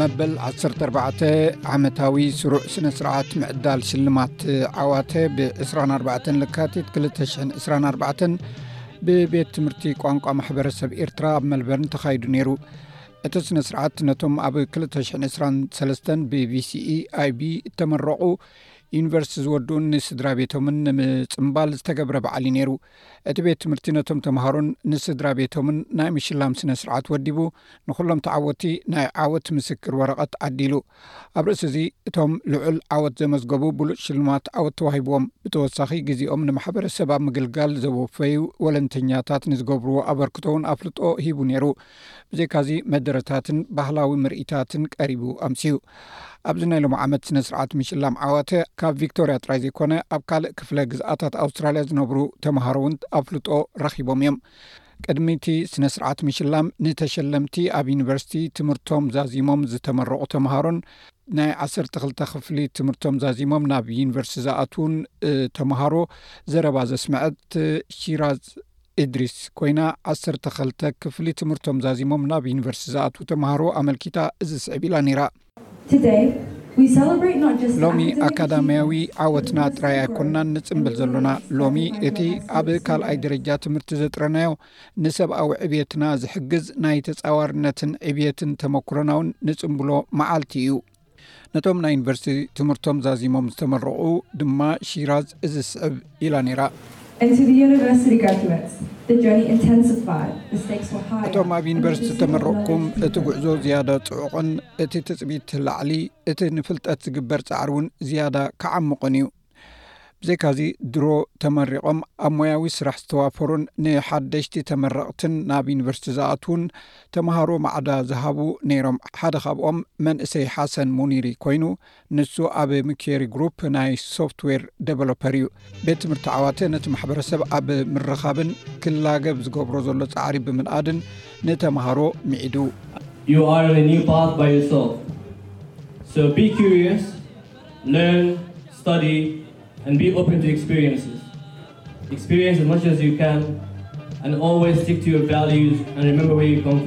መበል 14 ዓመታዊ ስሩዕ ስነ ስርዓት ምዕዳል ሽልማት ዓዋተ ብ24 ለካቲት 224 ብቤት ትምህርቲ ቋንቋ ማሕበረሰብ ኤርትራ ኣብ መልበርን ተኻይዱ ነይሩ እቲ ስነ ስርዓት ነቶም ኣብ 223 ብቪሲኢ ኣይቢ እተመረቑ ዩኒቨርስቲ ዝወድኡን ንስድራ ቤቶምን ንምፅምባል ዝተገብረ በዓል እዩ ነይሩ እቲ ቤት ትምህርቲ ነቶም ተምሃሮን ንስድራ ቤቶምን ናይ ምሽላም ስነ ስርዓት ወዲቡ ንኹሎም ተዓወቲ ናይ ዓወት ምስክር ወረቐት ዓዲሉ ኣብ ርእሲ እዚ እቶም ልዑል ዓወት ዘመዝገቡ ብሉፅ ሽልማት ዓወት ተዋሂብዎም ብተወሳኺ ግዜኦም ንማሕበረሰብ ኣብ ምግልጋል ዘወፈዩ ወለንተኛታት ንዝገብርዎ ኣበርክቶ እውን ኣፍልጦ ሂቡ ነይሩ ብዘይካዚ መደረታትን ባህላዊ ምርኢታትን ቀሪቡ ኣምስዩ። ኣብዚ ናይ ሎሚ ዓመት ስነ ስርዓት ምሽላም ዓዋተ ካብ ቪክቶርያ ጥራይ ዘይኮነ ኣብ ካልእ ክፍለ ግዝኣታት ኣውስትራልያ ዝነብሩ ተምሃሮ ውን ኣፍልጦ ረኺቦም እዮም። ቅድሚ እቲ ስነ ስርዓት ምሽላም ንተሸለምቲ ኣብ ዩኒቨርሲቲ ትምህርቶም ዛዚሞም ዝተመረቑ ተምሃሮን ናይ ዓሰርተ ክልተ ክፍሊ ትምህርቶም ዛዚሞም ናብ ዩኒቨርሲቲ ዝኣትዉን ተምሃሮ ዘረባ ዘስመዐት ሺራዝ ኢድሪስ ኮይና ዓሰርተ ክልተ ክፍሊ ትምህርቶም ዛዚሞም ናብ ዩኒቨርሲቲ ዝኣትዉ ተምሃሮ ኣመልኪታ እዚ ስዕብ ኢላ ነይራ። ሎሚ ኣካዳምያዊ ዓወትና ጥራይ ኣይኮናን ንጽምብል ዘሎና፣ ሎሚ እቲ ኣብ ካልኣይ ደረጃ ትምህርቲ ዘጥረናዮ ንሰብኣዊ ዕብየትና ዝሕግዝ ናይ ተጻዋርነትን ዕብየትን ተመኩሮና'ውን ንጽምብሎ መዓልቲ እዩ። ነቶም ናይ ዩኒቨርሲቲ ትምህርቶም ዛዚሞም ዝተመረቑ ድማ ሺራዝ እዚ ዝስዕብ ኢላ ነይራ። እቶም ኣብ ዩኒቨርሲቲ ዝተመረቕኩም እቲ ጉዕዞ ዝያዳ ፅዑቕን እቲ ትፅቢት ላዕሊ እቲ ንፍልጠት ዝግበር ፃዕሪ እውን ዝያዳ ክዓሙቕን እዩ። ብዘይካዚ ድሮ ተመሪቖም ኣብ ሞያዊ ስራሕ ዝተዋፈሩን ንሓደሽቲ ተመረቕትን ናብ ዩኒቨርስቲ ዝኣትዉን ተምሃሮ ማዕዳ ዝሃቡ ነይሮም ሓደ ካብኦም መንእሰይ ሓሰን ሙኒሪ ኮይኑ ንሱ ኣብ ምኬሪ ግሩፕ ናይ ሶፍትዌር ደቨሎፐር እዩ ቤት ትምህርቲ ዓዋተ ነቲ ማሕበረሰብ ኣብ ምርኻብን ክላገብ ዝገብሮ ዘሎ ፃዕሪ ብምንኣድን ንተምሃሮ ምዒዱ be open to experiences experience as much as you can and always tik to your value and remember where you come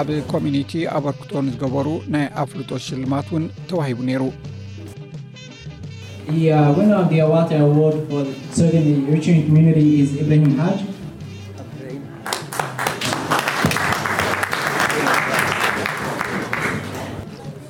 ኣብ ኮሚኒቲ ኣበርክቶ ንዝገበሩ ናይ ኣፍልጦ ሽልማት እውን ተዋሂቡ ነይሩ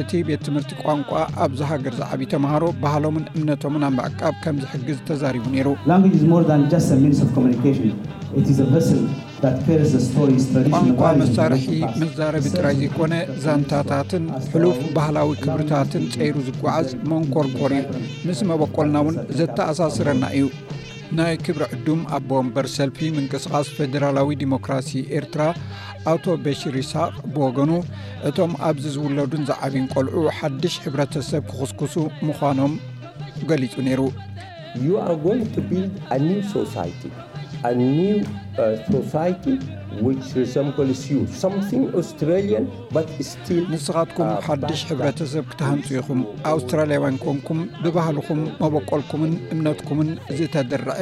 እቲ ቤት ትምህርቲ ቋንቋ ኣብዛ ሃገር ዝዓብ ተምሃሮ ባህሎምን እምነቶምን ኣብ ምዕቃብ ከም ዝሕግዝ ተዛሪቡ ነይሩ ቋንቋ መሳርሒ መዛረቢ ጥራይ ዘይኮነ ዛንታታትን ሕሉፍ ባህላዊ ክብርታትን ፀይሩ ዝጓዓዝ መንኮርኮር እዩ ምስ መበቆልና እውን ዘተኣሳስረና እዩ ናይ ክብሪ ዕዱም ኣቦ ወንበር ሰልፊ ምንቅስቃስ ፌደራላዊ ዲሞክራሲ ኤርትራ ኣቶ በሽር ይስሃቅ ብወገኑ እቶም ኣብዚ ዝውለዱን ዝዓብን ቆልዑ ሓድሽ ሕብረተሰብ ክኹስኩሱ ምዃኖም ገሊጹ ነይሩ። You are going to build a new society, a new uh, society which resembles you, something Australian but still ንስኻትኩም uh, ሓድሽ back- ሕብረተሰብ ክትሃንጹ ኢኹም ኣውስትራልያውያን ኮንኩም ብባህልኹም መበቆልኩምን እምነትኩምን ዝተድርዐ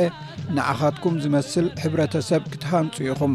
ንዓኻትኩም ዝመስል ሕብረተሰብ ክትሃንጹ ኢኹም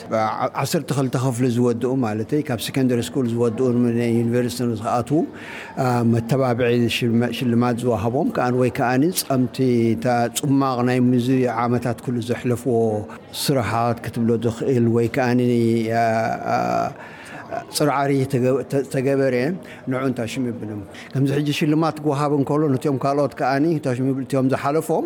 ኣብ ዓሰርተ ክልተ ክፍሊ ዝወድኡ ማለተይ ካብ ሰከንደሪ ስኩል ዝወድኡ ን ዩኒቨርሲቲ ንዝኣትዉ መተባብዒ ሽልማት ዝወሃቦም ከኣ ወይ ከኣ ጸምቲ እታ ጹማቕ ናይ ምዚ ዓመታት ኩሉ ዘሕለፍዎ ስራሓት ክትብሎ ትኽእል ወይ ከኣ ጽርዓሪ ተገበረ ንዑ እንታይ ሽም የብሎም ከምዚ ሕጂ ሽልማት ክወሃብ እንከሎ ነቶም ካልኦት ከኣ እቶም ዝሓለፎም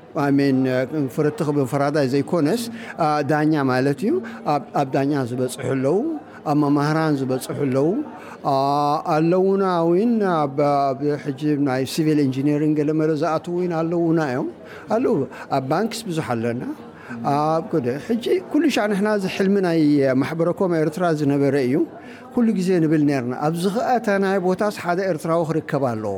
I mean ፍርትኽ ብፈራዳይ ዘይኮነስ ዳኛ ማለት እዩ ኣብ ዳኛ ዝበፅሑ ኣለዉ ኣብ መማህራን ዝበፅሑ ኣለዉ ኣለዉና ውን ኣብ ሕጂ ናይ ሲቪል ኢንጂነሪንግ ገለመለ ዝኣትዉ ውን ኣለዉና እዮም ኣለዉ ኣብ ባንክስ ብዙሕ ኣለና ኣብ ኩደ ሕጂ ኩሉ ሻዕ ንሕና እዚ ሕልሚ ናይ ማሕበረኮም ኤርትራ ዝነበረ እዩ ኩሉ ግዜ ንብል ነርና ኣብዚ ኸኣ እታ ናይ ቦታስ ሓደ ኤርትራዊ ክርከብ ኣለዎ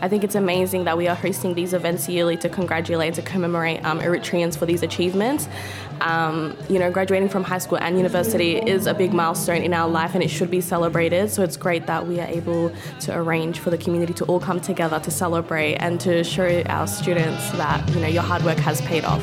i think it's amazing that weare hostening these events yearly to congratulate and to commemorate iritreans um, for these achievements um, yo no graduating from high school and university is abig malsten in our life and itshould becelebrated so its great that weare able to arange for the community to all come together tocelebrate and toassure our students that your hardwork has paid of